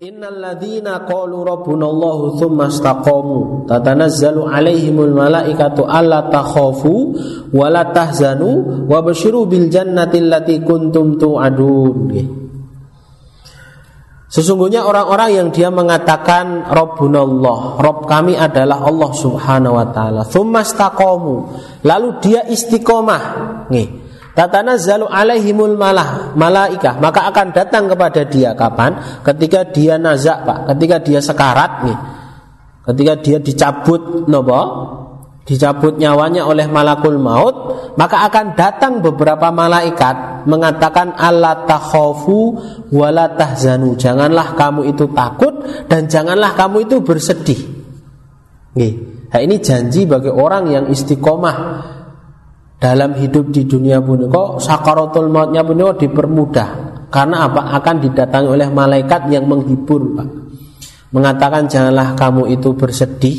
Innal ladzina qalu rabbunallahu tsumma istaqamu tatanazzalu alaihimul malaikatu alla takhafu wa la tahzanu wa basyiru bil jannati allati kuntum tu'adun. Sesungguhnya orang-orang yang dia mengatakan Rabbunallah, Rabb kami adalah Allah Subhanahu wa taala. Tsumma istaqamu, lalu dia istiqomah. Nih, Tatanazzalu alaihimul malah malaikah maka akan datang kepada dia kapan? Ketika dia nazak pak, ketika dia sekarat nih, ketika dia dicabut nopo, dicabut nyawanya oleh malakul maut, maka akan datang beberapa malaikat mengatakan Allah takhofu wala tahzanu. Janganlah kamu itu takut dan janganlah kamu itu bersedih. Nih, nah ini janji bagi orang yang istiqomah dalam hidup di dunia kok sakaratul mautnya kok dipermudah. Karena apa? Akan didatangi oleh malaikat yang menghibur Pak. Mengatakan janganlah kamu itu bersedih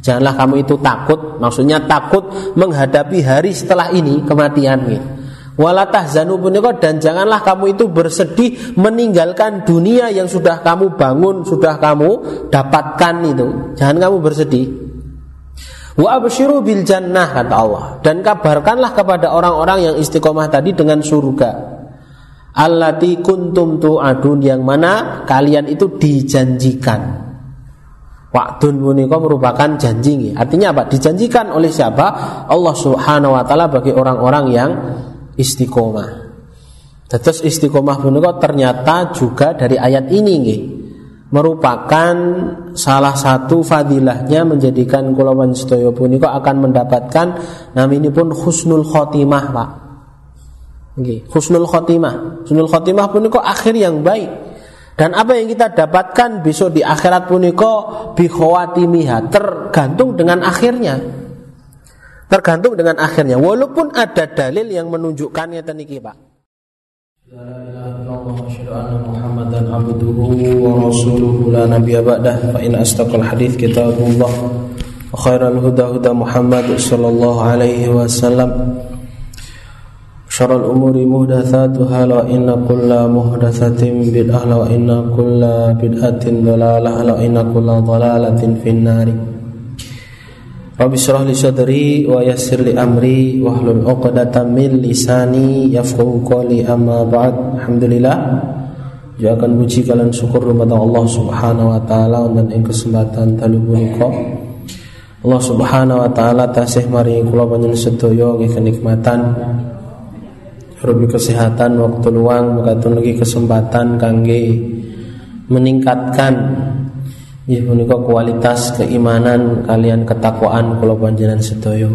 janganlah kamu itu takut. Maksudnya takut menghadapi hari setelah ini kematian gitu. Walatah zanu dan janganlah kamu itu bersedih meninggalkan dunia yang sudah kamu bangun sudah kamu dapatkan itu. Jangan kamu bersedih Wa absyiru bil jannah kata Allah dan kabarkanlah kepada orang-orang yang istiqomah tadi dengan surga. Allati kuntum tu'adun yang mana kalian itu dijanjikan. Waktun punika merupakan janji Artinya apa? Dijanjikan oleh siapa? Allah Subhanahu wa taala bagi orang-orang yang istiqomah. Terus istiqomah punika ternyata juga dari ayat ini nggih merupakan salah satu fadilahnya menjadikan kulawan sedaya punika akan mendapatkan ini pun husnul khotimah Pak. Okay. Husnul khotimah. Husnul khotimah punika akhir yang baik. Dan apa yang kita dapatkan besok di akhirat punika bi khawatimiha tergantung dengan akhirnya. Tergantung dengan akhirnya. Walaupun ada dalil yang menunjukkannya teniki Pak. La ilaha illallah asyhadu Muhammadan abduhu wa rasuluhu la nabiyya ba'dah fa in astaqal hadits kitabullah wa khairal huda huda Muhammad sallallahu alaihi wasallam syarrul umuri muhdatsatuha la inna kulla muhdatsatin bid'ah la inna kulla bid'atin dhalalah la inna kulla dhalalatin finnari Rabbi syrah li sadri wa yassir li amri wa hlul 'uqdatam min lisani yafqahu qawli amma ba'd. Alhamdulillah. Jakan puji kalian syukur kepada Allah Subhanahu wa taala dan ing kesempatan dalu punika. Allah Subhanahu wa taala tasih mari kula panjenengan sedaya nggih kenikmatan Rubi kesehatan waktu luang mengatakan lagi kesempatan kangge meningkatkan Ya punika kualitas keimanan kalian ketakwaan kula panjenengan sedaya.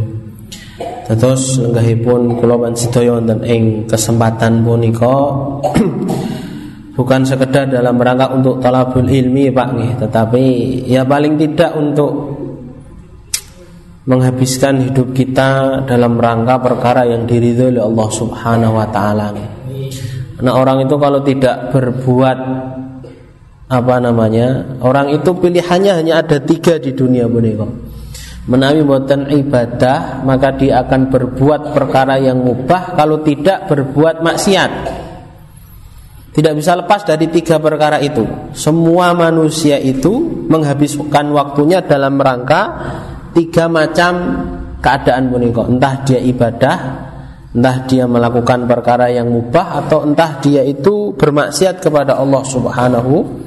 Terus lenggahipun kula panjenengan sedaya wonten ing kesempatan punika bukan sekedar dalam rangka untuk talabul ilmi Pak nih, tetapi ya paling tidak untuk menghabiskan hidup kita dalam rangka perkara yang diridhoi oleh Allah Subhanahu wa taala. Nah, orang itu kalau tidak berbuat apa namanya? Orang itu pilihannya hanya ada tiga di dunia boneka menawi buatan ibadah maka dia akan berbuat perkara yang mubah. Kalau tidak berbuat maksiat. Tidak bisa lepas dari tiga perkara itu. Semua manusia itu menghabiskan waktunya dalam rangka tiga macam keadaan boneka entah dia ibadah entah dia melakukan perkara yang mubah atau entah dia itu bermaksiat kepada Allah Subhanahu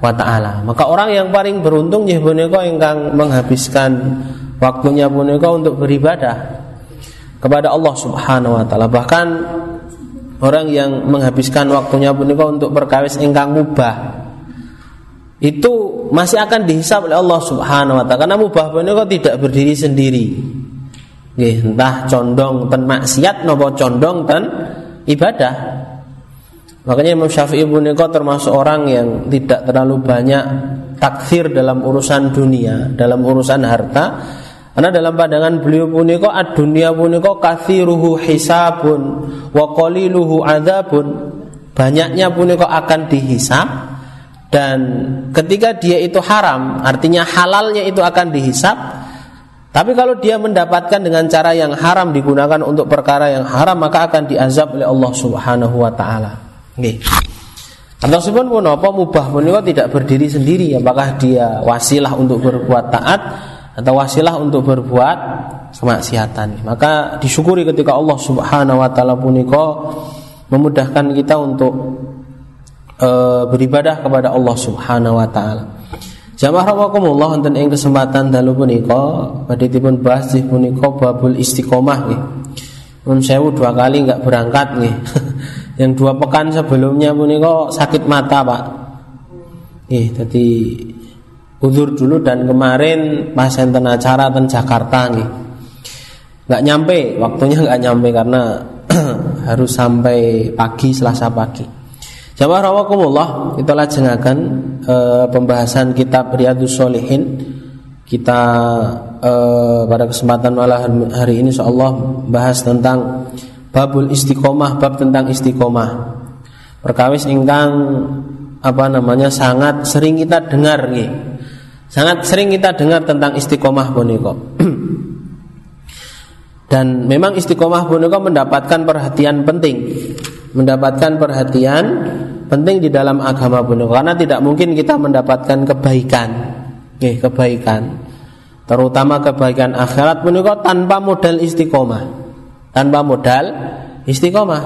wa taala. Maka orang yang paling beruntung ya punika ingkang menghabiskan waktunya punika untuk beribadah kepada Allah Subhanahu wa taala. Bahkan orang yang menghabiskan waktunya punika untuk berkawis ingkang mubah itu masih akan dihisap oleh Allah Subhanahu wa taala karena mubah punika tidak berdiri sendiri. Nggih, entah condong ten maksiat napa condong ten ibadah. Makanya Imam Syafi'i punika termasuk orang yang tidak terlalu banyak takfir dalam urusan dunia, dalam urusan harta. Karena dalam pandangan beliau punika ad-dunya punika kathiruhu hisabun wa qaliluhu adzabun. Banyaknya punika akan dihisap dan ketika dia itu haram, artinya halalnya itu akan dihisap. Tapi kalau dia mendapatkan dengan cara yang haram digunakan untuk perkara yang haram maka akan diazab oleh Allah Subhanahu wa taala. Nggih. Sebab pun apa mubah punika tidak berdiri sendiri apakah dia wasilah untuk berbuat taat atau wasilah untuk berbuat kemaksiatan. Maka disyukuri ketika Allah Subhanahu wa taala punika memudahkan kita untuk e, beribadah kepada Allah Subhanahu wa taala. Jamaah rahimakumullah wonten ing kesempatan dalu punika badhe dipun bahas punika babul istiqomah nggih. Sewu dua kali nggak berangkat nih. Yang dua pekan sebelumnya pun kok sakit mata pak. Ih, jadi uzur dulu dan kemarin pas enten acara ten Jakarta nih. Nggak nyampe, waktunya nggak nyampe karena harus sampai pagi Selasa pagi. Jamaah rawakumullah, kita lajengaken e, pembahasan kitab Riyadus Solihin. Kita e, pada kesempatan malam hari ini insyaallah bahas tentang babul istiqomah bab tentang istiqomah. Perkawis ingkang apa namanya sangat sering kita dengar nih sangat sering kita dengar tentang istiqomah boneko dan memang istiqomah boneko mendapatkan perhatian penting. Mendapatkan perhatian penting di dalam agama boneko karena tidak mungkin kita mendapatkan kebaikan. Nih kebaikan. Terutama kebaikan akhirat boneko tanpa modal istiqomah tanpa modal istiqomah.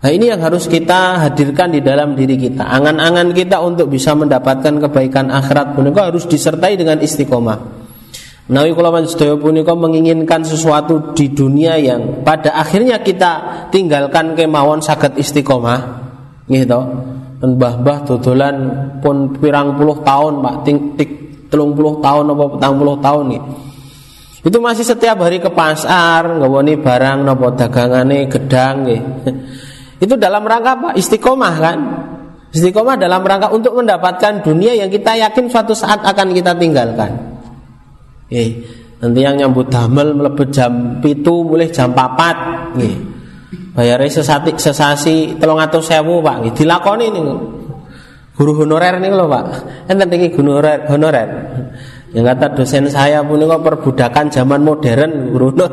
Nah ini yang harus kita hadirkan di dalam diri kita. Angan-angan kita untuk bisa mendapatkan kebaikan akhirat pun harus disertai dengan istiqomah. Menawi kula sedaya punika menginginkan sesuatu di dunia yang pada akhirnya kita tinggalkan kemauan sakit istiqomah. Gitu. Dan mbah-mbah dodolan pun pirang puluh tahun, Pak, ting, telung puluh tahun apa petang puluh tahun nih itu masih setiap hari ke pasar, ngawoni barang nopo dagangane gedang nggih. Itu dalam rangka apa? Istiqomah kan? Istiqomah dalam rangka untuk mendapatkan dunia yang kita yakin suatu saat akan kita tinggalkan. Eh, nanti yang nyambut damel melebet jam pitu mulai jam papat nggih. Bayare sesati sesasi sewu Pak nggih. Dilakoni niku. Guru honorer nih lho Pak. Enten iki guru honorer. honorer. Yang kata dosen saya pun kok perbudakan zaman modern Bruno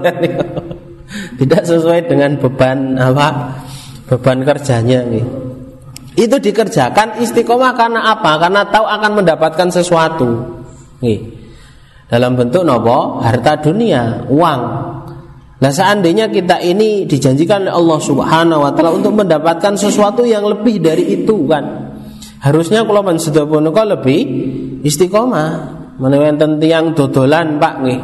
tidak sesuai dengan beban apa beban kerjanya nih. Itu dikerjakan istiqomah karena apa? Karena tahu akan mendapatkan sesuatu. Nih. Dalam bentuk nopo harta dunia, uang. Nah seandainya kita ini dijanjikan oleh Allah Subhanahu Wa Taala untuk mendapatkan sesuatu yang lebih dari itu kan, harusnya kalau mensedoponuka lebih istiqomah menawi enten tiyang dodolan Pak nggih.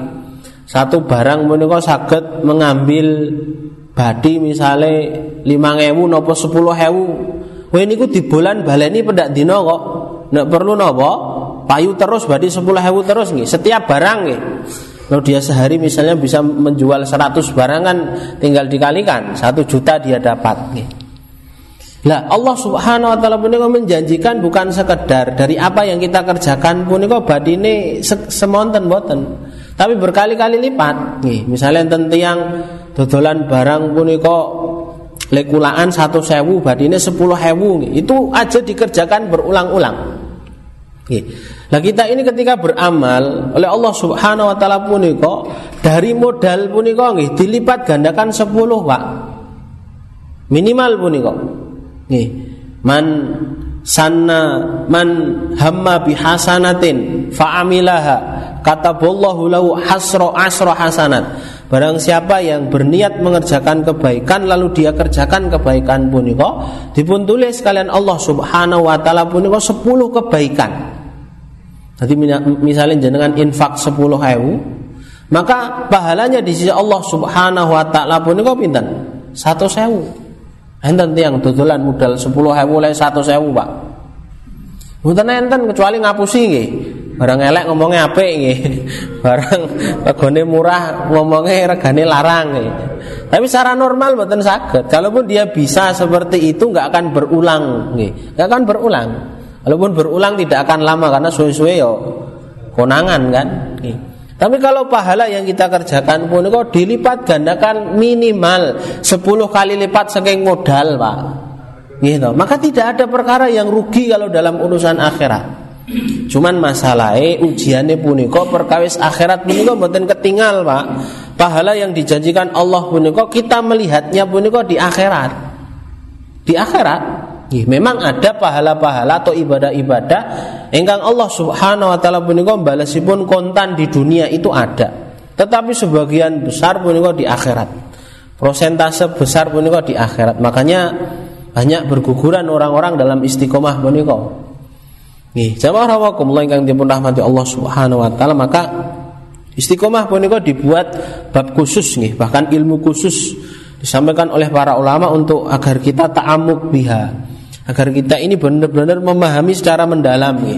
Satu barang menika saged mengambil badi misale 5000 napa 10000. Kowe niku di bulan baleni pendak dina kok. Nek perlu napa? Payu terus badi 10000 terus nggih. Setiap barang nggih. Kalau dia sehari misalnya bisa menjual 100 barang kan tinggal dikalikan 1 juta dia dapat nggih. Lah Allah Subhanahu wa taala punika menjanjikan bukan sekedar dari apa yang kita kerjakan punika badine semonten boten. Tapi berkali-kali lipat. Nih, misalnya enten yang dodolan barang punika lekulaan satu sewu badine sepuluh hewu itu aja dikerjakan berulang-ulang. Nah kita ini ketika beramal oleh Allah Subhanahu Wa Taala punika dari modal punika nih dilipat gandakan sepuluh pak minimal punika Nih, man sanna man hamma bihasanatin fa'amilaha kataballahu lahu hasra asra hasanat. Barang siapa yang berniat mengerjakan kebaikan lalu dia kerjakan kebaikan punika dipun tulis kalian Allah Subhanahu wa taala punika 10 kebaikan. Jadi misalnya jenengan infak 10 hewu maka pahalanya di sisi Allah Subhanahu wa taala punika pinten? Sewu. Enten tiang dodolan modal 10.000 mulai 100.000, Pak. Mboten enten kecuali ngapusi nggih. Barang elek ngomongnya apik nggih. Barang regane murah ngomongnya regane larang nggih. Tapi secara normal mboten saged. Kalaupun dia bisa seperti itu nggak akan berulang nggih. Nggak akan berulang. Kalaupun berulang tidak akan lama karena suwe-suwe yo konangan kan nggih. Tapi kalau pahala yang kita kerjakan pun kok dilipat gandakan minimal 10 kali lipat saking modal, Pak. Gitu. Maka tidak ada perkara yang rugi kalau dalam urusan akhirat. Cuman masalahnya ujiannya kok perkawis akhirat kok mboten ketinggal, Pak. Pahala yang dijanjikan Allah kok kita melihatnya kok di akhirat. Di akhirat memang ada pahala-pahala atau ibadah-ibadah ingkang Allah Subhanahu wa taala punika balasipun kontan di dunia itu ada. Tetapi sebagian besar punika di akhirat. Prosentase besar punika di akhirat. Makanya banyak berguguran orang-orang dalam istiqomah punika. Nggih, jamaah rawakumullah ingkang dipun rahmati Allah Subhanahu wa taala, maka istiqomah punika dibuat bab khusus nih, bahkan ilmu khusus disampaikan oleh para ulama untuk agar kita ta'amuk biha agar kita ini benar-benar memahami secara mendalam ya.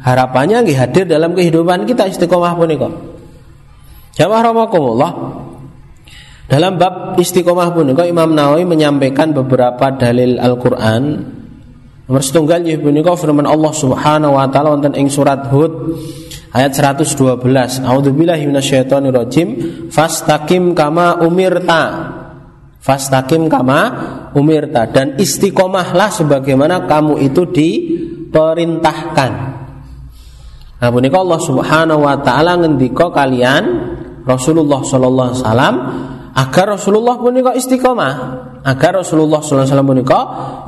harapannya nggih hadir dalam kehidupan kita istiqomah punika Jamaah rahmakumullah dalam bab istiqomah punika Imam Nawawi menyampaikan beberapa dalil Al-Qur'an Nomor setunggal ya punika firman Allah Subhanahu wa taala wonten ing surat Hud ayat 112. A'udzubillahi minasyaitonirrajim. Fastaqim kama umirta Fastakim kama umirta. Dan istiqomahlah sebagaimana kamu itu diperintahkan. Nah, punika Allah Subhanahu wa taala ngendika kalian Rasulullah sallallahu alaihi wasallam agar Rasulullah punika istiqomah, agar Rasulullah sallallahu alaihi wasallam punika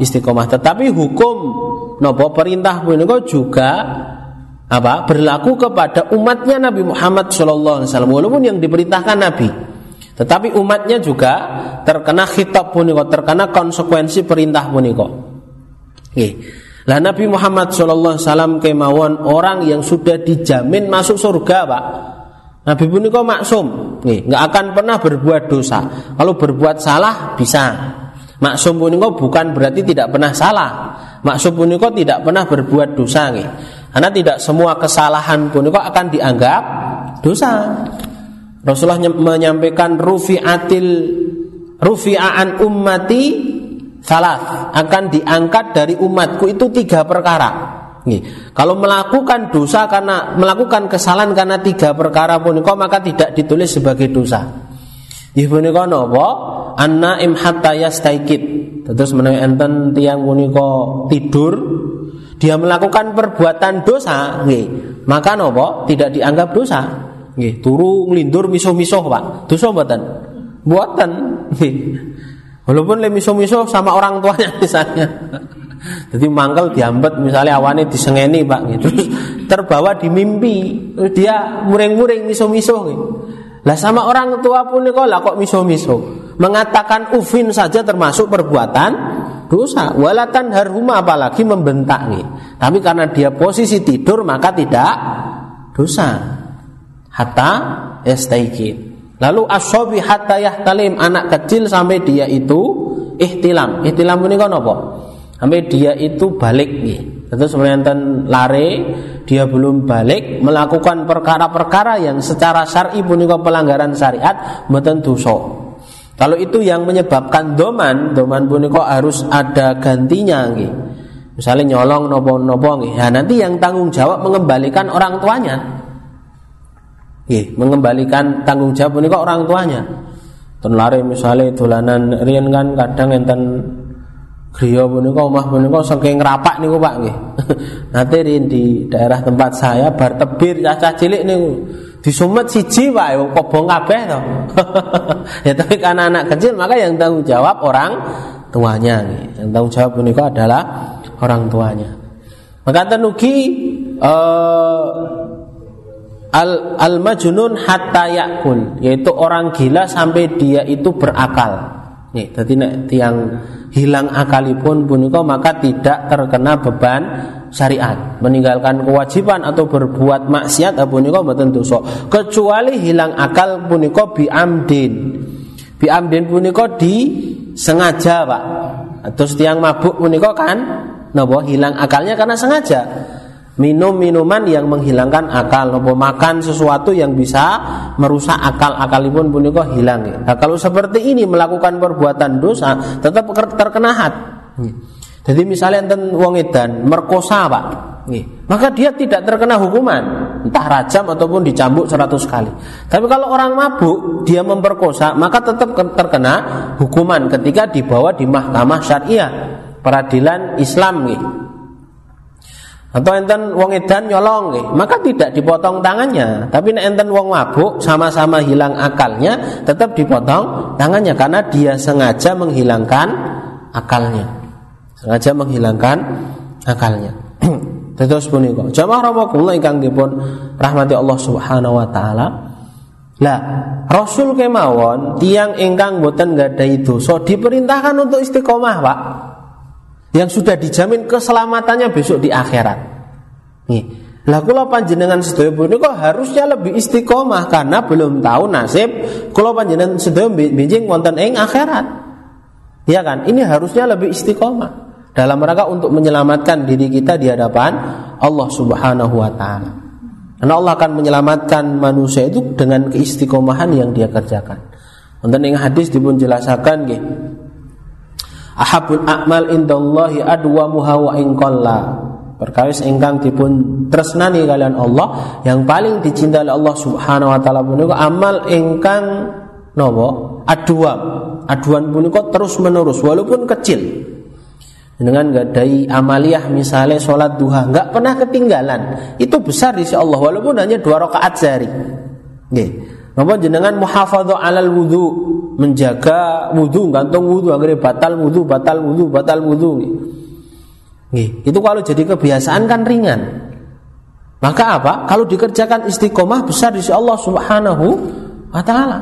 istiqomah. Tetapi hukum nopo perintah punika juga apa? Berlaku kepada umatnya Nabi Muhammad sallallahu alaihi wasallam. Walaupun yang diperintahkan Nabi tetapi umatnya juga terkena khitab puniko, terkena konsekuensi perintah puniko. Oke. Lah Nabi Muhammad Shallallahu Alaihi Wasallam kemauan orang yang sudah dijamin masuk surga, pak. Nabi puniko maksum, nih, nggak akan pernah berbuat dosa. Kalau berbuat salah bisa. Maksum puniko bukan berarti tidak pernah salah. Maksum puniko tidak pernah berbuat dosa, nih. Karena tidak semua kesalahan puniko akan dianggap dosa. Rasulullah menyampaikan rufi'atil rufi'an ummati salah akan diangkat dari umatku itu tiga perkara. Nih, kalau melakukan dosa karena melakukan kesalahan karena tiga perkara pun maka tidak ditulis sebagai dosa. Nggih punika napa? Annaim hatta. Terus menawi enten tiyang punika tidur dia melakukan perbuatan dosa, nggih. Maka napa? Tidak dianggap dosa. Nggih, turu nglindur misuh-misuh, Pak. Dosa mboten? Mboten. Walaupun le misuh-misuh sama orang tuanya misalnya. Jadi mangkel diambet misalnya awane disengeni, Pak, gitu. Terus terbawa di mimpi, dia muring-muring misuh-misuh gitu. Lah sama orang tua pun kok lah kok misuh-misuh. Mengatakan ufin saja termasuk perbuatan dosa. Walatan haruma apalagi membentak nih. Tapi karena dia posisi tidur maka tidak dosa hatta yastaikid. Lalu asobi hatta yahtalim anak kecil sampai dia itu ihtilam. Ihtilam ini kan apa? Sampai dia itu balik nih. Terus sebenarnya lare dia belum balik melakukan perkara-perkara yang secara syar'i punika pelanggaran syariat mboten dosa. Kalau itu yang menyebabkan doman, doman punika harus ada gantinya nih. Misalnya nyolong nopo-nopo nih. Nah, nanti yang tanggung jawab mengembalikan orang tuanya. Nggih, mengembalikan tanggung jawab ini kok orang tuanya. Ten lari misalnya dolanan rian kan kadang enten griya punika omah punika saking ngrapak niku Pak nggih. Nanti rian di daerah tempat saya bar tebir cacah cilik niku disumet siji wae kobong kabeh to. ya tapi karena anak kecil maka yang tanggung jawab orang tuanya nih. Yang tanggung jawab punika adalah orang tuanya. Maka tenugi eh, al al majnun hatta yakul yaitu orang gila sampai dia itu berakal. Nih jadi nek tiang hilang akalipun puniko maka tidak terkena beban syariat. Meninggalkan kewajiban atau berbuat maksiat puniko mboten dosa. Kecuali hilang akal puniko biamdin. Biamdin puniko di sengaja pak. Terus tiang mabuk puniko kan nopo hilang akalnya karena sengaja minum minuman yang menghilangkan akal. Nopo makan sesuatu yang bisa merusak akal. Akalipun punika hilang. Nah, kalau seperti ini melakukan perbuatan dosa tetap terkena had. Jadi misalnya enten wong edan merkosa pak. Maka dia tidak terkena hukuman. Entah rajam ataupun dicambuk seratus kali. Tapi kalau orang mabuk dia memperkosa maka tetap terkena hukuman ketika dibawa di mahkamah syariah. Peradilan Islam nih atau enten wong edan nyolong maka tidak dipotong tangannya. Tapi nek enten wong mabuk sama-sama hilang akalnya, tetap dipotong tangannya karena dia sengaja menghilangkan akalnya. sengaja menghilangkan akalnya. Terus punika. Jamaah rahimakumullah ingkang dipun rahmati Allah Subhanahu wa taala. Lah, Rasul kemawon tiang ingkang boten gadai dosa diperintahkan untuk istiqomah, Pak. Yang sudah dijamin keselamatannya besok di akhirat. Nih. Lah kula panjenengan sedaya punika harusnya lebih istiqomah karena belum tahu nasib kula panjenengan sedaya benjing wonten ing akhirat. Ya kan? Ini harusnya lebih istiqomah dalam rangka untuk menyelamatkan diri kita di hadapan Allah Subhanahu wa taala. Karena Allah akan menyelamatkan manusia itu dengan keistiqomahan yang dia kerjakan. Wonten ing hadis dipun jelasaken nggih. Ahabul a'mal indallahi adwamuha wa in qalla. Perkawis ingkang dipun tresnani kalian Allah yang paling dicintai oleh Allah Subhanahu wa taala punika amal ingkang napa? Aduan. Aduan punika terus menerus walaupun kecil dengan gadai amaliyah misalnya sholat duha nggak pernah ketinggalan itu besar di sisi Allah walaupun hanya dua rakaat sehari Nggih. Napa jenengan muhafadzah alal wudu menjaga wudu gantung wudu agar batal wudu batal wudu batal wudu nggih. Itu kalau jadi kebiasaan kan ringan. Maka apa? Kalau dikerjakan istiqomah besar di Allah Subhanahu wa taala.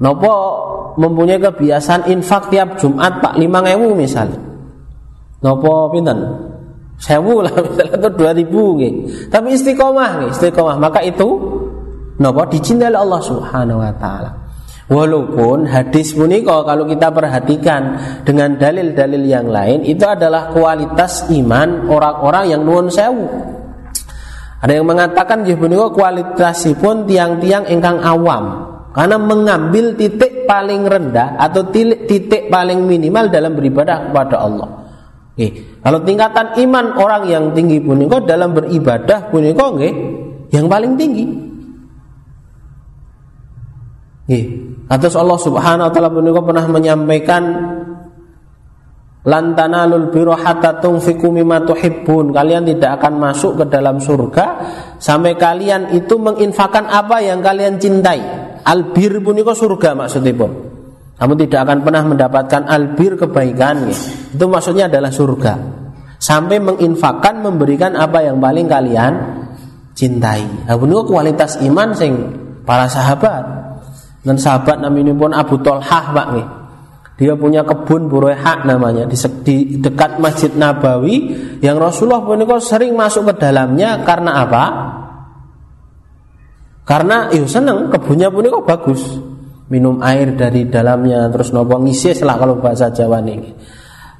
Nopo mempunyai kebiasaan infak tiap Jumat Pak 5000 misalnya. Nopo pinten? Sewu lah misalnya itu dua gitu. Tapi istiqomah nih, istiqomah. Maka itu nopo dicintai Allah Subhanahu Wa Taala. Walaupun hadis punika kalau kita perhatikan dengan dalil-dalil yang lain itu adalah kualitas iman orang-orang yang nuwun sewu. Ada yang mengatakan jih punika pun tiang-tiang ingkang awam karena mengambil titik paling rendah atau titik paling minimal dalam beribadah kepada Allah. Oke. Kalau tingkatan iman orang yang tinggi punika dalam beribadah punika nggih yang paling tinggi. Atas Allah Subhanahu wa taala punika pernah menyampaikan Lantana lul biro hatta tunfiku mimma. Kalian tidak akan masuk ke dalam surga sampai kalian itu menginfakkan apa yang kalian cintai. Albir punika surga maksudnya pun. Kamu tidak akan pernah mendapatkan albir kebaikan. Itu maksudnya adalah surga. Sampai menginfakkan memberikan apa yang paling kalian cintai. Nah, kualitas iman sing para sahabat. Dan sahabat namanya pun Abu Tolhah Pak nih. Dia punya kebun bureha namanya di, di dekat Masjid Nabawi yang Rasulullah pun sering masuk ke dalamnya karena apa? Karena iya seneng kebunnya pun bagus minum air dari dalamnya terus nopo ngisi lah kalau bahasa Jawa nih.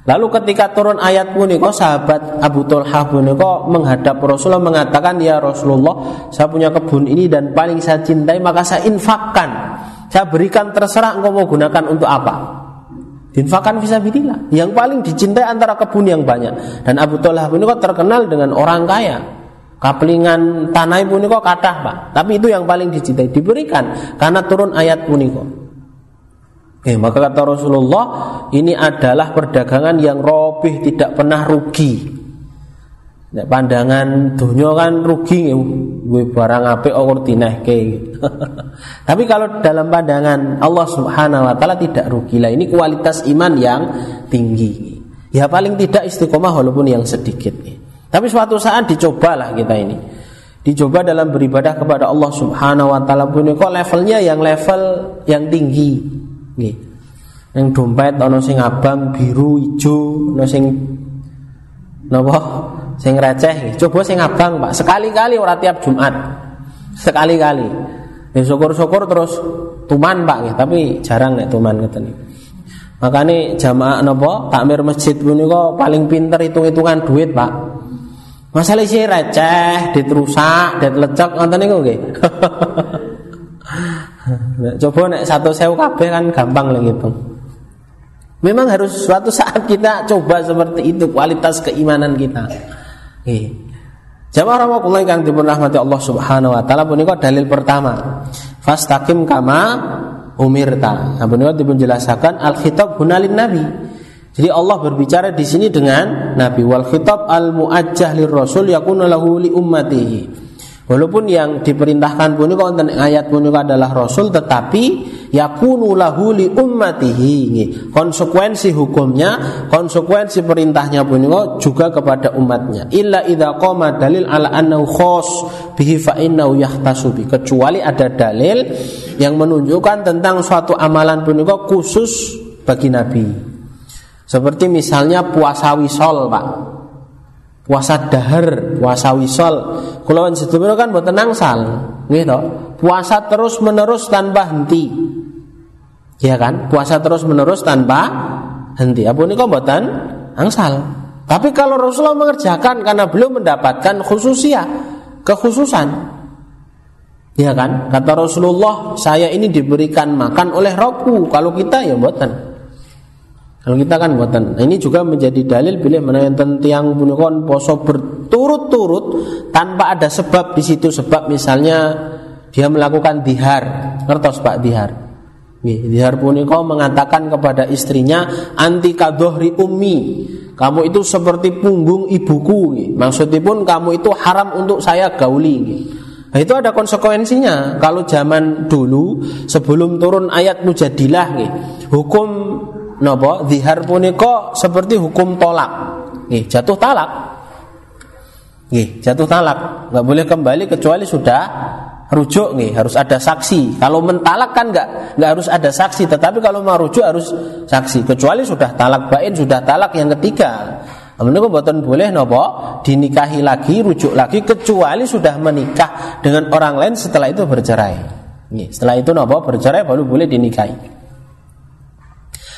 Lalu ketika turun ayat puniko sahabat Abu Talha puniko menghadap Rasulullah mengatakan ya Rasulullah saya punya kebun ini dan paling saya cintai maka saya infakkan saya berikan terserah engkau mau gunakan untuk apa infakkan visabilillah yang paling dicintai antara kebun yang banyak dan Abu Talha puniko terkenal dengan orang kaya Kaplingan tanah puniko kathah, Pak. Tapi itu yang paling dicintai diberikan karena turun ayat puniko. Oke, maka kata Rasulullah, ini adalah perdagangan yang robih tidak pernah rugi. Pandangan dunia kan rugi gue barang apik kok dinehke. Tapi kalau dalam pandangan Allah Subhanahu wa taala tidak rugi. Lah ini kualitas iman yang tinggi. Ya paling tidak istiqomah walaupun yang sedikit. Tapi suatu saat dicobalah kita ini. Dicoba dalam beribadah kepada Allah Subhanahu wa taala kok levelnya yang level yang tinggi. Nggih. Yang dompet ana sing abang, biru, hijau, ana sing napa? Sing receh. Coba sing abang, Pak. Sekali-kali ora tiap Jumat. Sekali-kali. Ya syukur-syukur terus tuman Pak nggih, tapi jarang nek tuman ngeten. Makanya jamaah napa takmir masjid punika paling pinter hitung-hitungan duit, Pak. Masalah isi receh, ditrusak, dit lecek ngoten niku nggih. Coba nek satu sewu kabeh kan gampang lah gitu. Memang harus suatu saat kita coba seperti itu kualitas keimanan kita. Nggih. Jamaah rahimakumullah kang dipun rahmati Allah Subhanahu wa taala punika dalil pertama. Fastaqim kama umirta. Nah punika dipun jelasaken al khitab hunalin nabi. Jadi Allah berbicara di sini dengan Nabi wal khitab al muajjah lir rasul yakunu lahu li ummatihi. Walaupun yang diperintahkan pun konten ayat pun adalah rasul tetapi yakunu lahu li ummatihi. Konsekuensi hukumnya, konsekuensi perintahnya punika juga kepada umatnya. Illa idza qama dalil ala annahu khos bihi fa innahu yahtasu bi. Kecuali ada dalil yang menunjukkan tentang suatu amalan punika khusus bagi nabi. Seperti misalnya puasa wisol, Pak puasa dahar, puasa wisol. Kula sedaya kan mboten nangsal, nggih to? Puasa terus-menerus tanpa henti. Ya kan? Puasa terus-menerus tanpa henti. Apa niku mboten angsal. Tapi kalau Rasulullah mengerjakan karena belum mendapatkan khususia, kekhususan. Ya kan? Kata Rasulullah, saya ini diberikan makan oleh Robku. Kalau kita ya mboten. Kalau kita kan buatan. Nah, ini juga menjadi dalil bila menaikkan tiang punikon poso berturut-turut tanpa ada sebab di situ sebab misalnya dia melakukan dihar, ngertos Pak dihar. Dihar puniko mengatakan kepada istrinya anti kadohri ummi. Kamu itu seperti punggung ibuku. Maksudnya pun kamu itu haram untuk saya gauli. Nah itu ada konsekuensinya. Kalau zaman dulu sebelum turun ayat mujadilah, hukum Nopo zihar puniko seperti hukum tolak. Jatuh talak. Jatuh talak. nggak boleh kembali kecuali sudah rujuk nih, harus ada saksi. Kalau mentalak kan nggak nggak harus ada saksi, tetapi kalau mau rujuk harus saksi. Kecuali sudah talak bain, sudah talak yang ketiga. Namun itu boleh nopo dinikahi lagi, rujuk lagi kecuali sudah menikah dengan orang lain setelah itu bercerai. Nih, setelah itu nopo bercerai baru boleh dinikahi.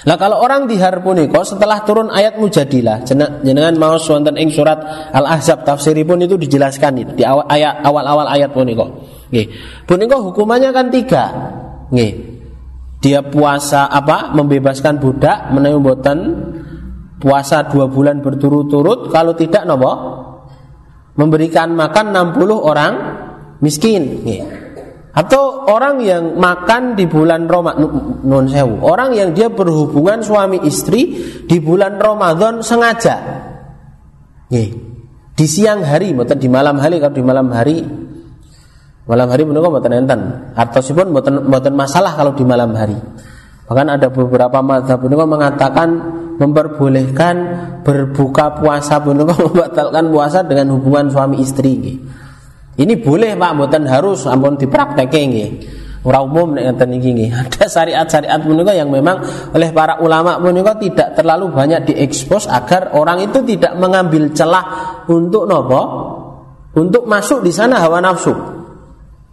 Nah kalau orang dihar puniko setelah turun ayat mujadilah jenengan mau wonten ing surat Al-Ahzab tafsiripun itu dijelaskan itu di awal ayat awal-awal ayat puniko. Nggih. Puniko hukumannya kan tiga. Nggih. Dia puasa apa? Membebaskan budak menawi mboten puasa dua bulan berturut-turut kalau tidak nopo memberikan makan 60 orang miskin. Nggih. Atau orang yang makan di bulan Ramadan non sewu, orang yang dia berhubungan suami istri di bulan Ramadan sengaja. Nih, di siang hari, mboten di malam hari kalau di malam hari malam hari menika mboten enten. Artosipun mboten mboten masalah kalau di malam hari. Bahkan ada beberapa mazhab menika mengatakan memperbolehkan berbuka puasa menika membatalkan puasa dengan hubungan suami istri. Ini boleh Pak, mboten harus ampun dipraktekke nggih. Ora umum nek ngeten iki. Ada syariat-syariat menika yang memang oleh para ulama menika tidak terlalu banyak diekspos agar orang itu tidak mengambil celah untuk nopo? Untuk masuk di sana hawa nafsu.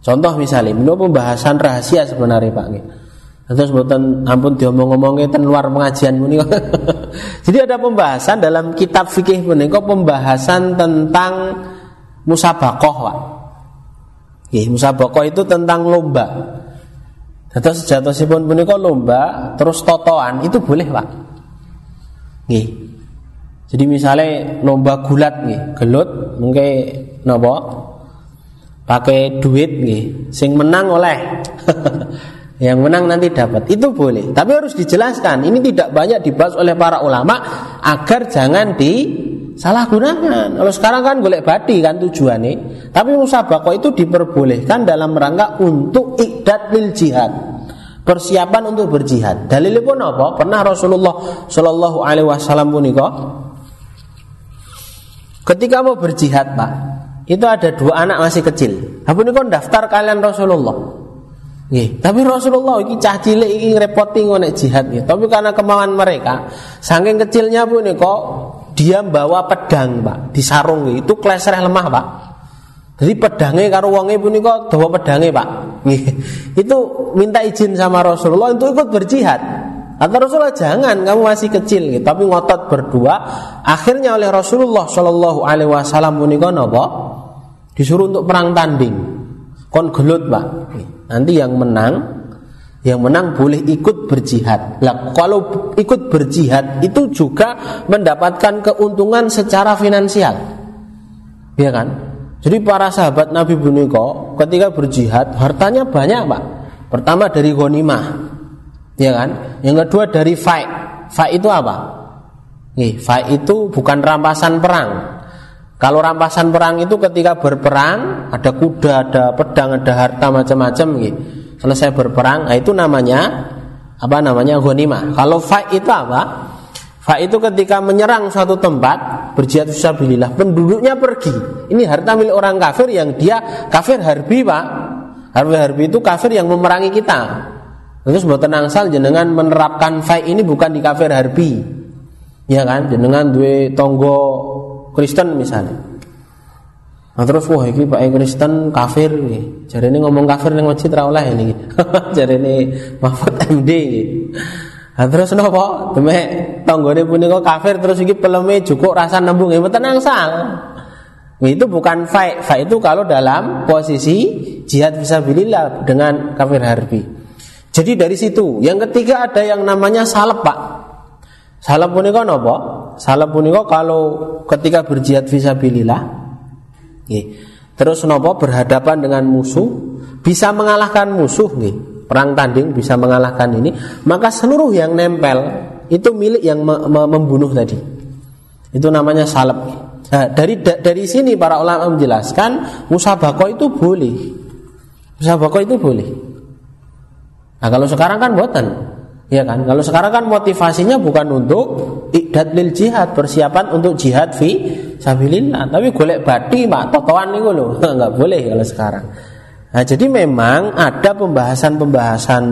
Contoh misalnya, menurut pembahasan rahasia sebenarnya Pak nggih. Terus mboten ampun diomong-omongke ten luar pengajian menika. Jadi ada pembahasan dalam kitab fikih menika pembahasan tentang musabakoh pak. Nggih, musabakoh itu tentang lomba. Terus pun punika lomba, terus totoan itu boleh pak. Nggih. Jadi misalnya lomba gulat nih, gelut mungkin nopo pakai duit nih, sing menang oleh yang menang nanti dapat itu boleh tapi harus dijelaskan ini tidak banyak dibahas oleh para ulama agar jangan di salah gunakan. Kalau sekarang kan golek badi kan tujuannya. Tapi musabako itu diperbolehkan dalam rangka untuk ikdat lil jihad. Persiapan untuk berjihad. Dalilnya pun apa? Pernah Rasulullah Shallallahu Alaihi Wasallam punika ketika mau berjihad pak, itu ada dua anak masih kecil. Apa ini daftar kalian Rasulullah? Nih, tapi Rasulullah ini cah cilik ini repoting ngonek jihad. Tapi karena kemauan mereka, saking kecilnya pun nih kok dia bawa pedang pak di sarung. Itu kleser lemah pak. Jadi pedangnya karo wonge punika dawa pedangnya pak. Itu minta izin sama Rasulullah untuk ikut berjihad. Kata Rasulullah jangan kamu masih kecil. Gitu. tapi ngotot berdua. Akhirnya oleh Rasulullah Shallallahu Alaihi Wasallam punika nopo disuruh untuk perang tanding. Kon gelut pak. Nanti yang menang yang menang boleh ikut berjihad. Lah kalau ikut berjihad itu juga mendapatkan keuntungan secara finansial. Ya kan? Jadi para sahabat Nabi Buniko ketika berjihad hartanya banyak, Pak. Pertama dari ghanimah. Ya kan? Yang kedua dari fight. Fight itu apa? Nih, fight itu bukan rampasan perang. Kalau rampasan perang itu ketika berperang ada kuda, ada pedang, ada harta macam-macam gitu selesai berperang, nah itu namanya apa namanya ghanimah. Kalau fa itu apa? Fa itu ketika menyerang suatu tempat berjihad fisabilillah, penduduknya pergi. Ini harta milik orang kafir yang dia kafir harbi, Pak. Harbi harbi itu kafir yang memerangi kita. Terus buat sal jenengan menerapkan fa ini bukan di kafir harbi. Ya kan? Jenengan dua tonggo Kristen misalnya. Nah, terus wah iki Pak Kristen kafir nih. Jadi ini ngomong kafir ning masjid ra ini. Jadi ini Mahfud MD. Nah, terus napa? Demek tanggane punika kafir terus iki peleme cukup rasa nembung ya tenang sal. Itu bukan fight. Fight itu kalau dalam posisi jihad fisabilillah dengan kafir harbi. Jadi dari situ, yang ketiga ada yang namanya salep, Pak. Salep punika napa? Salep punika kalau ketika berjihad fisabilillah Terus nopo berhadapan dengan musuh bisa mengalahkan musuh nih. Perang tanding bisa mengalahkan ini, maka seluruh yang nempel itu milik yang me me membunuh tadi. Itu namanya salep. Nah, dari da dari sini para ulama menjelaskan musabako itu boleh. Musabako itu boleh. Nah, kalau sekarang kan buatan. Ya kan? Kalau sekarang kan motivasinya bukan untuk iqdad jihad, persiapan untuk jihad fi sabilillah. Tapi golek bati, Pak, totoan niku lho. Enggak boleh kalau sekarang. Nah, jadi memang ada pembahasan-pembahasan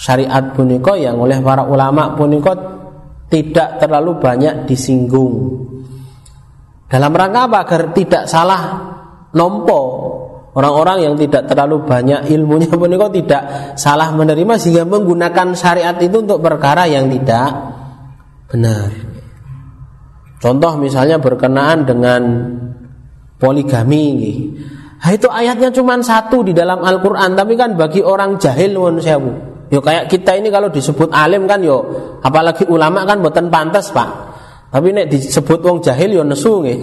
syariat puniko yang oleh para ulama puniko tidak terlalu banyak disinggung. Dalam rangka apa? Agar tidak salah nompo Orang-orang yang tidak terlalu banyak ilmunya pun kok tidak salah menerima sehingga menggunakan syariat itu untuk perkara yang tidak benar. Contoh misalnya berkenaan dengan poligami. Nah, itu ayatnya cuma satu di dalam Al-Quran Tapi kan bagi orang jahil sewu Yo kayak kita ini kalau disebut alim kan yo Apalagi ulama kan buatan pantas pak tapi nek disebut wong jahil yo nesu nggih.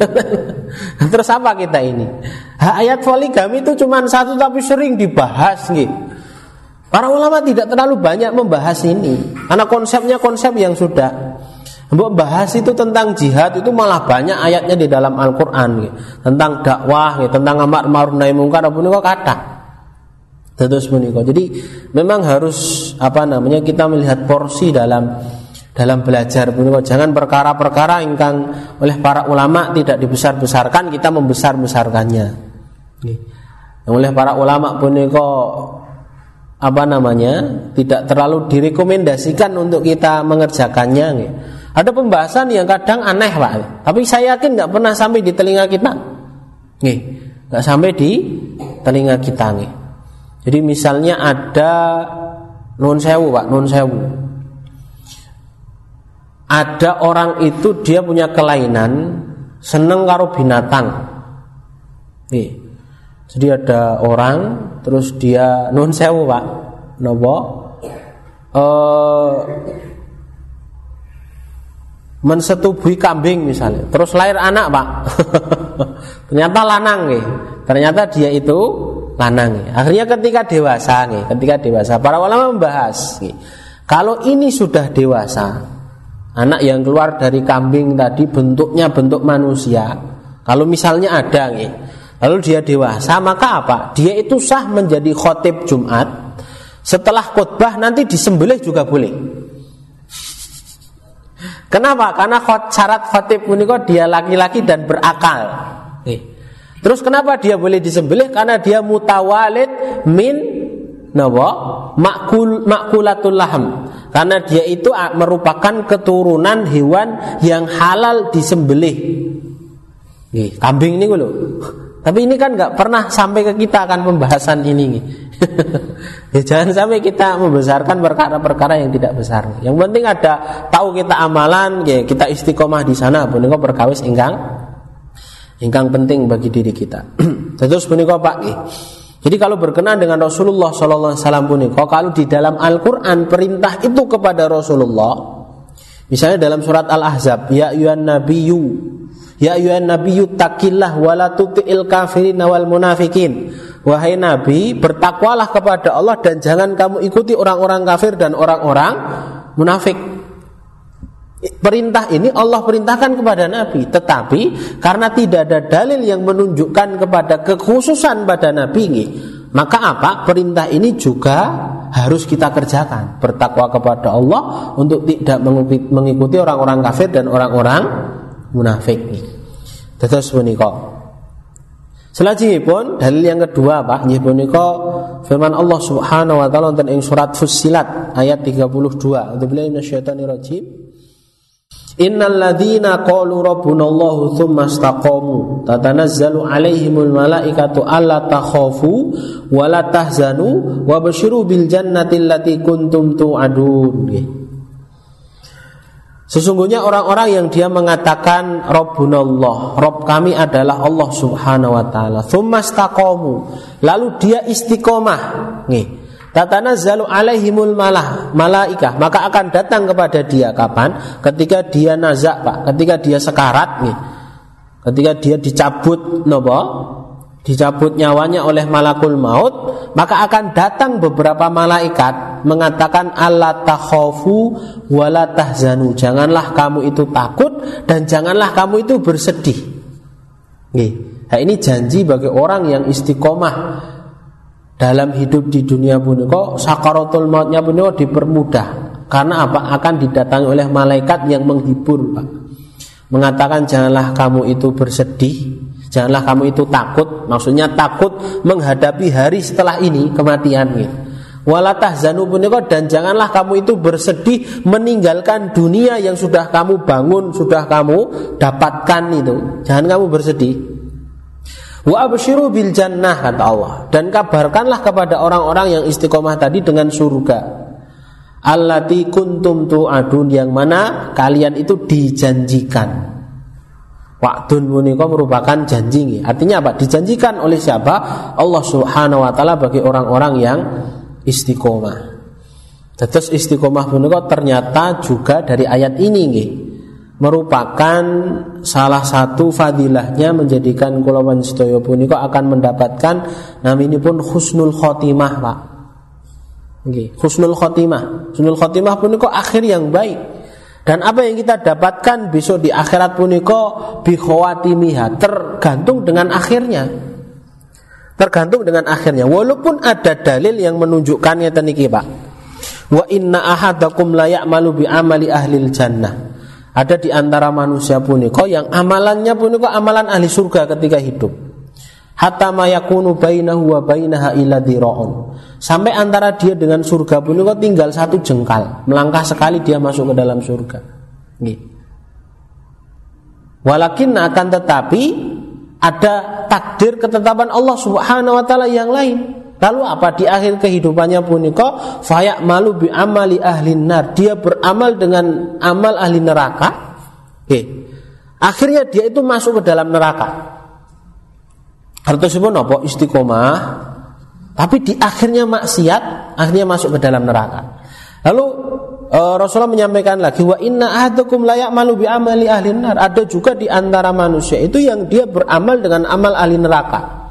Terus apa kita ini? Ha, ayat poligami itu cuma satu tapi sering dibahas nggih. Para ulama tidak terlalu banyak membahas ini karena konsepnya konsep yang sudah Mbok bahas itu tentang jihad itu malah banyak ayatnya di dalam Al-Qur'an gitu. Tentang dakwah gitu, tentang amar ma'ruf nahi munkar apa niku kata. Terus menika. Jadi memang harus apa namanya kita melihat porsi dalam dalam belajar jangan perkara-perkara ingkang oleh para ulama tidak dibesar-besarkan kita membesar-besarkannya. Yang oleh para ulama punika apa namanya tidak terlalu direkomendasikan untuk kita mengerjakannya. Nih. Ada pembahasan yang kadang aneh pak, tapi saya yakin nggak pernah sampai di telinga kita. Nih, nggak sampai di telinga kita nih. Jadi misalnya ada non sewu pak, non sewu ada orang itu dia punya kelainan seneng karo binatang. Nih. Jadi ada orang terus dia nun sewu pak, nopo uh, mensetubui kambing misalnya, terus lahir anak pak, ternyata lanang nih, ternyata dia itu lanang nih. Akhirnya ketika dewasa nih, ketika dewasa para ulama membahas nih, kalau ini sudah dewasa, Anak yang keluar dari kambing tadi bentuknya bentuk manusia. Kalau misalnya ada nih, lalu dia dewasa, maka apa? Dia itu sah menjadi khotib Jumat. Setelah khutbah nanti disembelih juga boleh. Kenapa? Karena khot, syarat khotib kok dia laki-laki dan berakal. Nih. Terus kenapa dia boleh disembelih? Karena dia mutawalid min nawa makul makulatul laham karena dia itu merupakan keturunan hewan yang halal disembelih. Nih, kambing ini loh. Tapi ini kan nggak pernah sampai ke kita akan pembahasan ini nih. ya, jangan sampai kita membesarkan perkara-perkara yang tidak besar. Yang penting ada tahu kita amalan, ya, kita istiqomah di sana. Punika perkawis ingkang ingkang penting bagi diri kita. Terus punika Pak. Jadi kalau berkenan dengan Rasulullah Sallallahu Alaihi Wasallam pun kalau di dalam Al-Quran perintah itu kepada Rasulullah, misalnya dalam surat Al-Ahzab, ya yuan nabiyyu, ya yuan nabiyyu takillah wala tuti'il kafirin wal munafikin. Wahai Nabi, bertakwalah kepada Allah dan jangan kamu ikuti orang-orang kafir dan orang-orang munafik. Perintah ini Allah perintahkan kepada Nabi Tetapi karena tidak ada dalil yang menunjukkan kepada kekhususan pada Nabi ini Maka apa? Perintah ini juga harus kita kerjakan. Bertakwa kepada Allah untuk tidak mengikuti orang-orang kafir dan orang-orang munafik. Terus menikah. Selanjutnya dalil yang kedua Pak nggih punika firman Allah Subhanahu wa taala wonten ing surat Fussilat ayat 32. A'udzubillahi minasyaitonir rajim. Innal ladzina qalu rabbuna Allahu tsumma istaqamu tatanazzalu alaihimul malaikatu alla takhafu wa la tahzanu wa basyiru bil jannati allati kuntum tu'adun. Sesungguhnya orang-orang yang dia mengatakan Rabbunallah, Rabb kami adalah Allah Subhanahu wa taala. Tsumma istaqamu, lalu dia istiqomah. Nih, Tatanazzalu alaihimul malah malaikah maka akan datang kepada dia kapan? Ketika dia nazak Pak, ketika dia sekarat nih. Ketika dia dicabut nopo? Dicabut nyawanya oleh malakul maut, maka akan datang beberapa malaikat mengatakan Allah takhafu wala tahzanu. Janganlah kamu itu takut dan janganlah kamu itu bersedih. Nah ini janji bagi orang yang istiqomah dalam hidup di dunia kok sakaratul mautnya kok dipermudah? Karena apa? Akan didatangi oleh malaikat yang menghibur Pak. Mengatakan janganlah kamu itu bersedih janganlah kamu itu takut maksudnya takut menghadapi hari setelah ini kematian gitu. Walatah dan janganlah kamu itu bersedih meninggalkan dunia yang sudah kamu bangun, sudah kamu dapatkan itu. Jangan kamu bersedih. Wa absyiru bil jannah kata Allah dan kabarkanlah kepada orang-orang yang istiqomah tadi dengan surga. Allati kuntum tu'adun yang mana kalian itu dijanjikan. Wa'dun menika merupakan janji. Artinya apa? Dijanjikan oleh siapa? Allah Subhanahu wa taala bagi orang-orang yang istiqomah. Terus istiqomah punika ternyata juga dari ayat ini nggih merupakan salah satu fadilahnya menjadikan kulawan sedaya punika akan mendapatkan pun husnul khotimah Pak. Okay. Husnul khotimah. Husnul khotimah punika akhir yang baik. Dan apa yang kita dapatkan besok di akhirat punika bi khawatimiha tergantung dengan akhirnya. Tergantung dengan akhirnya. Walaupun ada dalil yang menunjukkannya teniki Pak. Wa inna ahadakum la ya'malu bi amali ahlil jannah ada di antara manusia puniko yang amalannya puniko amalan ahli surga ketika hidup. Hatta mayakunu bainahu wa bainaha illa diraun. Sampai antara dia dengan surga puniko tinggal satu jengkal. Melangkah sekali dia masuk ke dalam surga. Gitu. Walakin akan tetapi ada takdir ketetapan Allah Subhanahu wa taala yang lain. Lalu apa di akhir kehidupannya punika fayak malu bi amali ahli nar. Dia beramal dengan amal ahli neraka. Oke. Akhirnya dia itu masuk ke dalam neraka. Artinya apa? Istiqomah. Tapi di akhirnya maksiat, akhirnya masuk ke dalam neraka. Lalu uh, Rasulullah menyampaikan lagi wa inna ahadakum layak malu bi amali ahli nar. Ada juga di antara manusia itu yang dia beramal dengan amal ahli neraka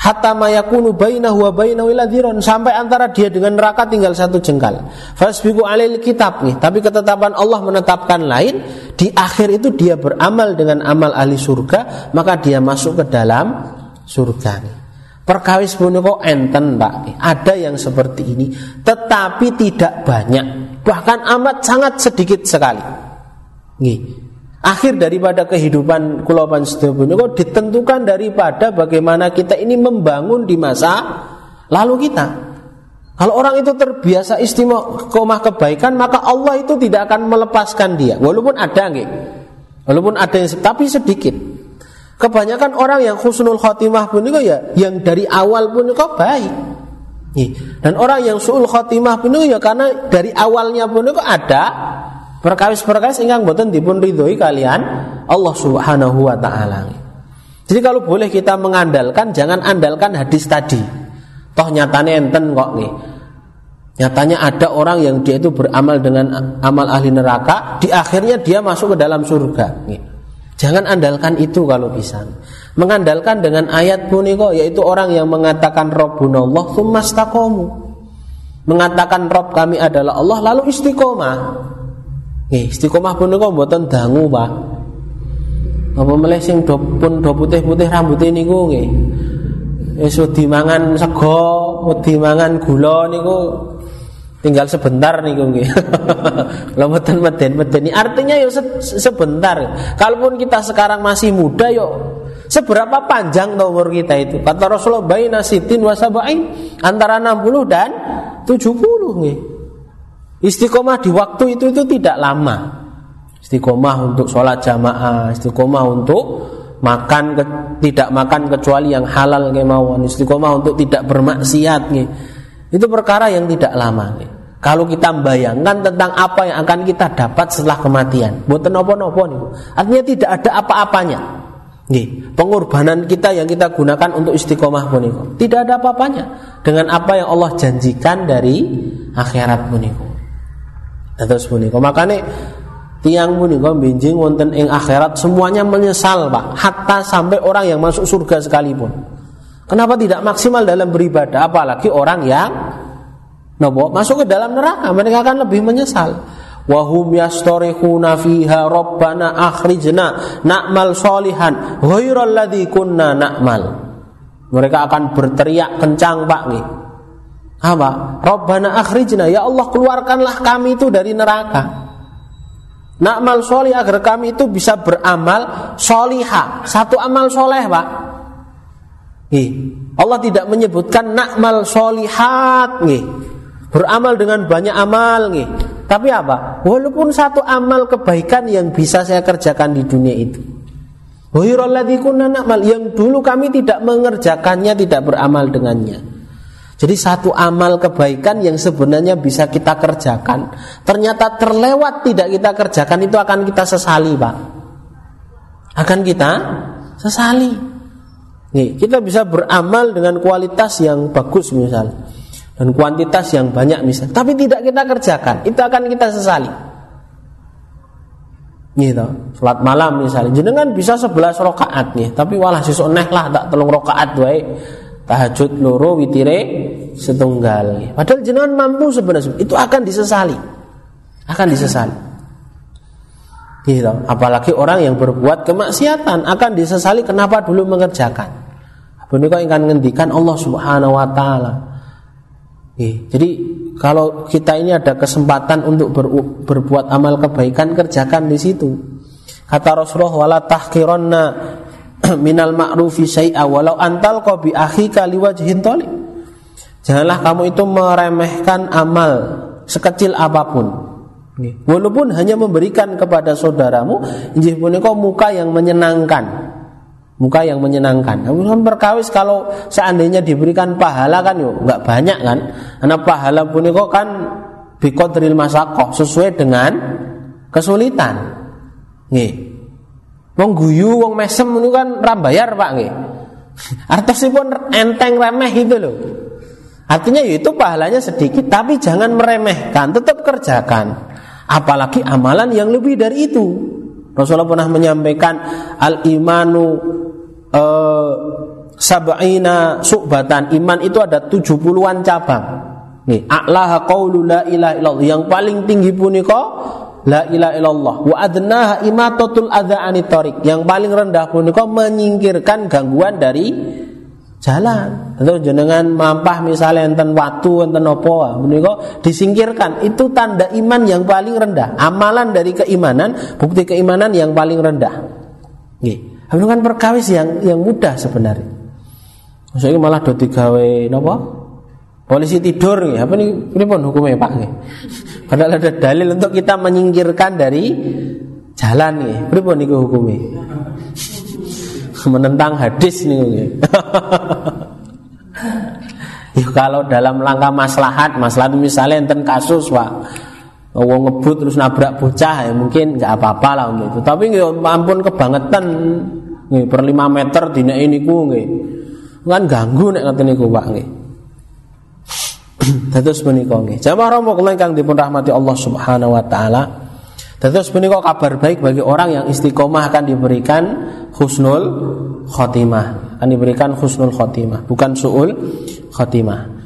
hatta mayakunu bainahu wa bainahu sampai antara dia dengan neraka tinggal satu jengkal. Fasbiqu alil kitab nih, tapi ketetapan Allah menetapkan lain, di akhir itu dia beramal dengan amal ahli surga, maka dia masuk ke dalam surga nih. Perkawis kok enten Pak. Ada yang seperti ini, tetapi tidak banyak. Bahkan amat sangat sedikit sekali. Nih, Akhir daripada kehidupan kulopan kok ditentukan daripada bagaimana kita ini membangun di masa lalu kita. Kalau orang itu terbiasa istimewa kebaikan, maka Allah itu tidak akan melepaskan dia. Walaupun ada nggih. Walaupun ada yang tapi sedikit. Kebanyakan orang yang khusnul khotimah pun itu ya yang dari awal pun itu baik. Dan orang yang suul khotimah pun itu ya karena dari awalnya pun itu ada Perkawis-perkawis ingkang boten dipun ridhoi kalian Allah Subhanahu wa taala. Jadi kalau boleh kita mengandalkan jangan andalkan hadis tadi. Toh nyatanya enten kok nih. Nyatanya ada orang yang dia itu beramal dengan amal ahli neraka, di akhirnya dia masuk ke dalam surga. Jangan andalkan itu kalau bisa. Mengandalkan dengan ayat puniko yaitu orang yang mengatakan Rabbunallah tsumastaqamu. Mengatakan Rob kami adalah Allah lalu istiqomah. Nggih, istiqomah punika mboten dangu, Pak. Apa meleh sing do pun do putih-putih rambut niku nggih. wis wedi mangan sego, wedi mangan gula niku tinggal sebentar niku nggih. Lha mboten meden-medeni. Artinya yo se sebentar. Kalaupun kita sekarang masih muda yo seberapa panjang umur kita itu? Kata Rasulullah baina sitin wa antara 60 dan 70 nggih. Istiqomah di waktu itu itu tidak lama. Istiqomah untuk sholat jamaah, istiqomah untuk makan ke, tidak makan kecuali yang halal kemauan, istiqomah untuk tidak bermaksiat nih. Itu perkara yang tidak lama nih. Kalau kita bayangkan tentang apa yang akan kita dapat setelah kematian, buat nopo-nopo nih. Artinya tidak ada apa-apanya. Nih, pengorbanan kita yang kita gunakan untuk istiqomah pun itu tidak ada apa-apanya dengan apa yang Allah janjikan dari akhirat pun itu. Terus pun itu. Makanya tiang punika benjing wonten ing akhirat semuanya menyesal Pak. Hatta sampai orang yang masuk surga sekalipun. Kenapa tidak maksimal dalam beribadah? Apalagi orang yang nopo masuk ke dalam neraka mereka akan lebih menyesal. Wahum yastorihuna fiha rabbana akhrijna na'mal solihan ghairal kunna na'mal. Mereka akan berteriak kencang Pak nih apa? Rabbana akhrijna ya Allah keluarkanlah kami itu dari neraka Nakmal solih agar kami itu bisa beramal soliha. Satu amal soleh pak. Nih, Allah tidak menyebutkan nakmal solihat. Nih, beramal dengan banyak amal. Nih, tapi apa? Walaupun satu amal kebaikan yang bisa saya kerjakan di dunia itu. Yang dulu kami tidak mengerjakannya, tidak beramal dengannya. Jadi satu amal kebaikan yang sebenarnya bisa kita kerjakan, ternyata terlewat tidak kita kerjakan itu akan kita sesali, Pak. Akan kita sesali. Nih, kita bisa beramal dengan kualitas yang bagus misal dan kuantitas yang banyak misal, tapi tidak kita kerjakan, itu akan kita sesali. Gitu. Salat malam misalnya, jenengan bisa 11 rakaat nih, tapi walah sesuk neh lah tak telung rakaat wae tahajud loro witire setunggal. Padahal jenengan mampu sebenarnya. Itu akan disesali. Akan disesali. Gitu. Apalagi orang yang berbuat kemaksiatan akan disesali kenapa dulu mengerjakan. Kau ingin ngendikan Allah Subhanahu wa taala? Jadi kalau kita ini ada kesempatan untuk ber, berbuat amal kebaikan kerjakan di situ. Kata Rasulullah wala minal ma'rufi syai'a walau antal kau bi akhika liwajhin Janganlah kamu itu meremehkan amal sekecil apa pun. Walaupun hanya memberikan kepada saudaramu injih punika muka yang menyenangkan. Muka yang menyenangkan. Namun kan berkawis kalau seandainya diberikan pahala kan yuk nggak banyak kan. Karena pahala punika kan biqadril masakoh sesuai dengan kesulitan. Nih, Wong guyu, wong mesem itu kan rambayar Pak nggih. Artosipun enteng remeh itu loh. Artinya ya itu pahalanya sedikit tapi jangan meremehkan, tetap kerjakan. Apalagi amalan yang lebih dari itu. Rasulullah pernah menyampaikan al imanu uh, sab'ina subatan. Iman itu ada 70-an cabang. Nih, a'laha qaulu la ilaha illallah. Yang paling tinggi punika La ilaha illallah wa adnaha imatatul adza anitorik. Yang paling rendah punika menyingkirkan gangguan dari jalan. Tentu jenengan mampah misalnya enten watu enten apa menika disingkirkan. Itu tanda iman yang paling rendah. Amalan dari keimanan, bukti keimanan yang paling rendah. Nggih. Kan perkawis yang yang mudah sebenarnya. Maksudnya malah do digawe napa? Polisi tidur ya, apa nih pun hukumnya Pak nih. Padahal ada dalil untuk kita menyingkirkan dari jalan nih. Pripun niku hukumnya? Menentang hadis nih. ya, kalau dalam langkah maslahat, maslahat misalnya enten kasus Pak. Wong ngebut terus nabrak bocah ya mungkin nggak apa-apa lah untuk itu. Tapi nggak ampun kebangetan nih per 5 meter dina ini ku nggih. Kan ganggu nek ngoten niku Pak nggih. Dados menika nggih. Jamaah kula ingkang dipun rahmati Allah Subhanahu wa taala. Dados menika kabar baik bagi orang yang istiqomah akan diberikan husnul khotimah. Akan diberikan husnul khotimah, bukan suul khotimah.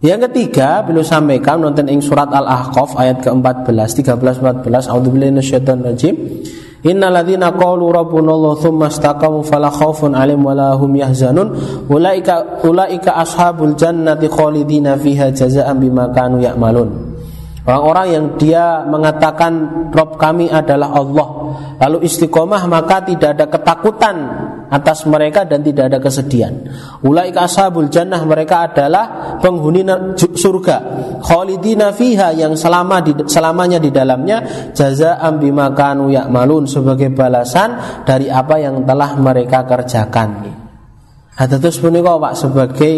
Yang ketiga, beliau sampaikan nonton ing surat Al-Ahqaf ayat ke-14, 13 14, A'udzubillahi minasyaitonir rajim. Innalladzina qalu rabbuna Allah tsumma istaqamu fala khaufun 'alaihim wala hum yahzanun ulaika ulaika ashabul jannati khalidina fiha jazaa'an bima kanu ya'malun. Orang-orang yang dia mengatakan Rob kami adalah Allah. Lalu istiqomah maka tidak ada ketakutan atas mereka dan tidak ada kesedihan. Ulaika ashabul jannah mereka adalah penghuni surga. Khalidina fiha yang selama di, selamanya di dalamnya Jaza'am bima kanu ya'malun Sebagai balasan dari apa yang telah mereka kerjakan. Hadatus punika Pak sebagai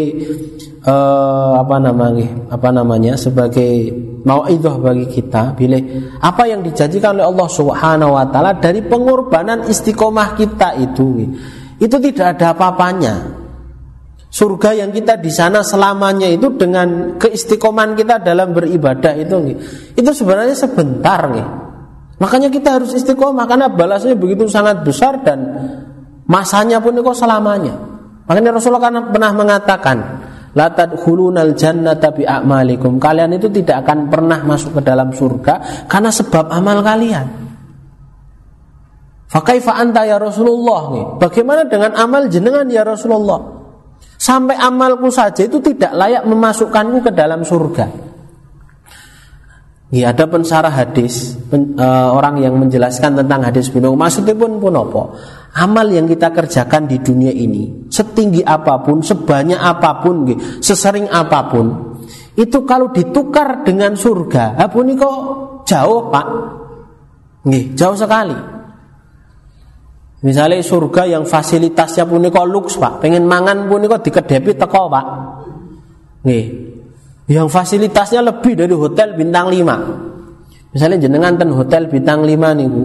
uh, apa namanya apa namanya sebagai mauidhah bagi kita bila apa yang dijanjikan oleh Allah Subhanahu wa taala dari pengorbanan istiqomah kita itu itu tidak ada apa-apanya. Surga yang kita di sana selamanya itu dengan keistiqoman kita dalam beribadah itu itu sebenarnya sebentar nih. Makanya kita harus istiqomah karena balasnya begitu sangat besar dan masanya pun itu selamanya. Makanya Rasulullah kan pernah mengatakan, La tadkhulunal jannata bi a'malikum. Kalian itu tidak akan pernah masuk ke dalam surga karena sebab amal kalian. Fakaifa anta ya Rasulullah nih. Bagaimana dengan amal jenengan ya Rasulullah? Sampai amalku saja itu tidak layak memasukkanku ke dalam surga. Ya, ada pensarah hadis pen, uh, orang yang menjelaskan tentang hadis bin Maksudnya pun pun apa? Amal yang kita kerjakan di dunia ini setinggi apa pun, sebanyak apa pun, sesering apa pun, itu kalau ditukar dengan surga, ini kok jauh pak? Nggih, jauh sekali. Misalnya surga yang fasilitasnya pun kok luks pak, pengen mangan pun kok dikedepi teko pak. Nggih, yang fasilitasnya lebih dari hotel bintang 5 misalnya jenengan ten hotel bintang 5 niku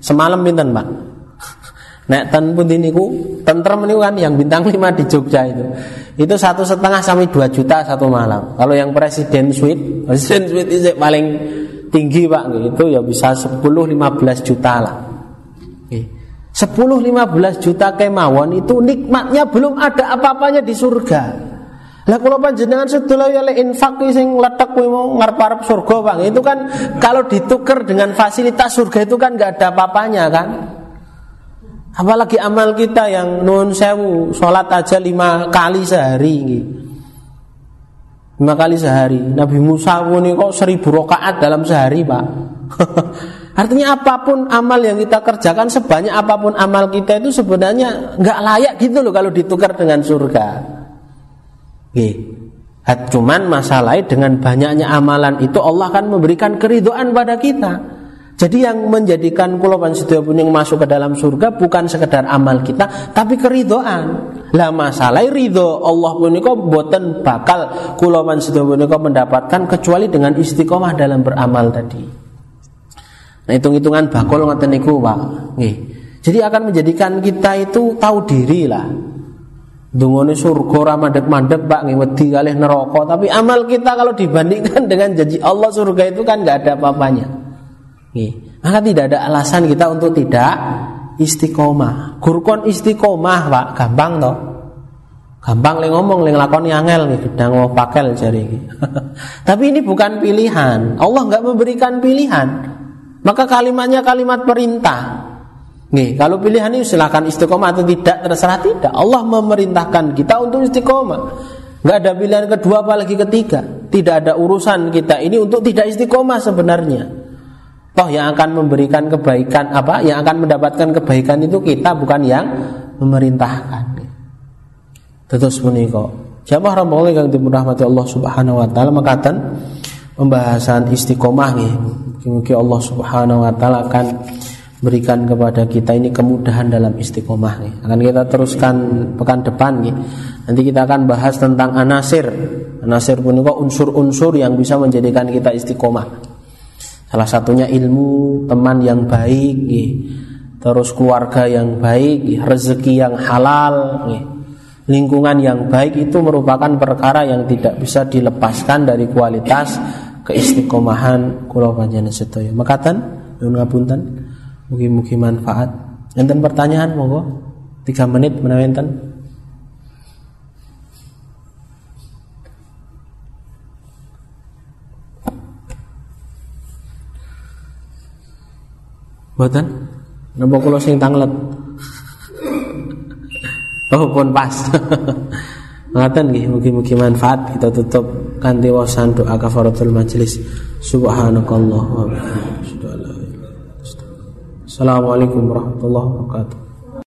semalam pinten Pak Nek ten pun niku tentrem niku kan yang bintang 5 di Jogja itu. Itu satu setengah sampai 2 juta satu malam. Kalau yang presiden suite, presiden suite itu paling tinggi Pak itu ya bisa 10 15 juta lah. 10 15 juta kemawon itu nikmatnya belum ada apa-apanya di surga. Lah kula panjenengan sedaya ya infak sing letek kuwi mau ngarep-arep surga, Bang. Itu kan kalau ditukar dengan fasilitas surga itu kan nggak ada apa-apanya kan? Apalagi amal kita yang nun sewu sholat aja lima kali sehari gitu. Lima kali sehari Nabi Musa ini kok seribu rakaat dalam sehari pak Artinya apa pun amal yang kita kerjakan Sebanyak apa pun amal kita itu sebenarnya nggak layak gitu loh Kalau ditukar dengan surga Cuman masalahnya dengan banyaknya amalan itu Allah akan memberikan keridoan pada kita. Jadi yang menjadikan kulopan setiap yang masuk ke dalam surga bukan sekedar amal kita, tapi keridoan. Lah masalah ridho Allah punika boten bakal kulopan setiap punika mendapatkan kecuali dengan istiqomah dalam beramal tadi. Nah hitung-hitungan bakul ngoten niku Pak. Jadi akan menjadikan kita itu tahu diri lah Dungone surga ora mandek-mandek Pak ngewedi kalih neraka, tapi amal kita kalau dibandingkan dengan janji Allah surga itu kan nggak ada apa-apanya. Maka tidak ada alasan kita untuk tidak istiqomah. Gurkon istiqomah Pak, gampang toh. Gampang le ngomong le nglakoni angel nih gedang mau pakel jari Tapi ini bukan pilihan. Allah nggak memberikan pilihan. Maka kalimatnya kalimat perintah. Nih, kalau pilihan ini silakan istiqomah atau tidak terserah tidak. Allah memerintahkan kita untuk istiqomah. Gak ada pilihan kedua apalagi ketiga. Tidak ada urusan kita ini untuk tidak istiqomah sebenarnya. Toh yang akan memberikan kebaikan apa? Yang akan mendapatkan kebaikan itu kita bukan yang memerintahkan. Terus menika. Jamaah Rabbul yang dimurahmati Allah Subhanahu wa taala makatan pembahasan istiqomah nih. Mungkin Allah Subhanahu wa taala akan berikan kepada kita ini kemudahan dalam istiqomah nih. Akan kita teruskan pekan depan nih. Nanti kita akan bahas tentang anasir. Anasir pun unsur-unsur yang bisa menjadikan kita istiqomah. Salah satunya ilmu, teman yang baik, terus keluarga yang baik, rezeki yang halal, lingkungan yang baik itu merupakan perkara yang tidak bisa dilepaskan dari kualitas keistiqomahan kula panjenengan sedaya. Makatan nyuwun ngapunten. Mugi-mugi manfaat. Enten pertanyaan monggo. Tiga menit menawi enten. Boten? Napa kula sing tanglet? Oh pun pas. Ngaten nggih mugi-mugi manfaat kita tutup kanthi wasan doa kafaratul majelis. Subhanakallah wa bihamdika. Assalamualaikum warahmatullahi wabarakatuh.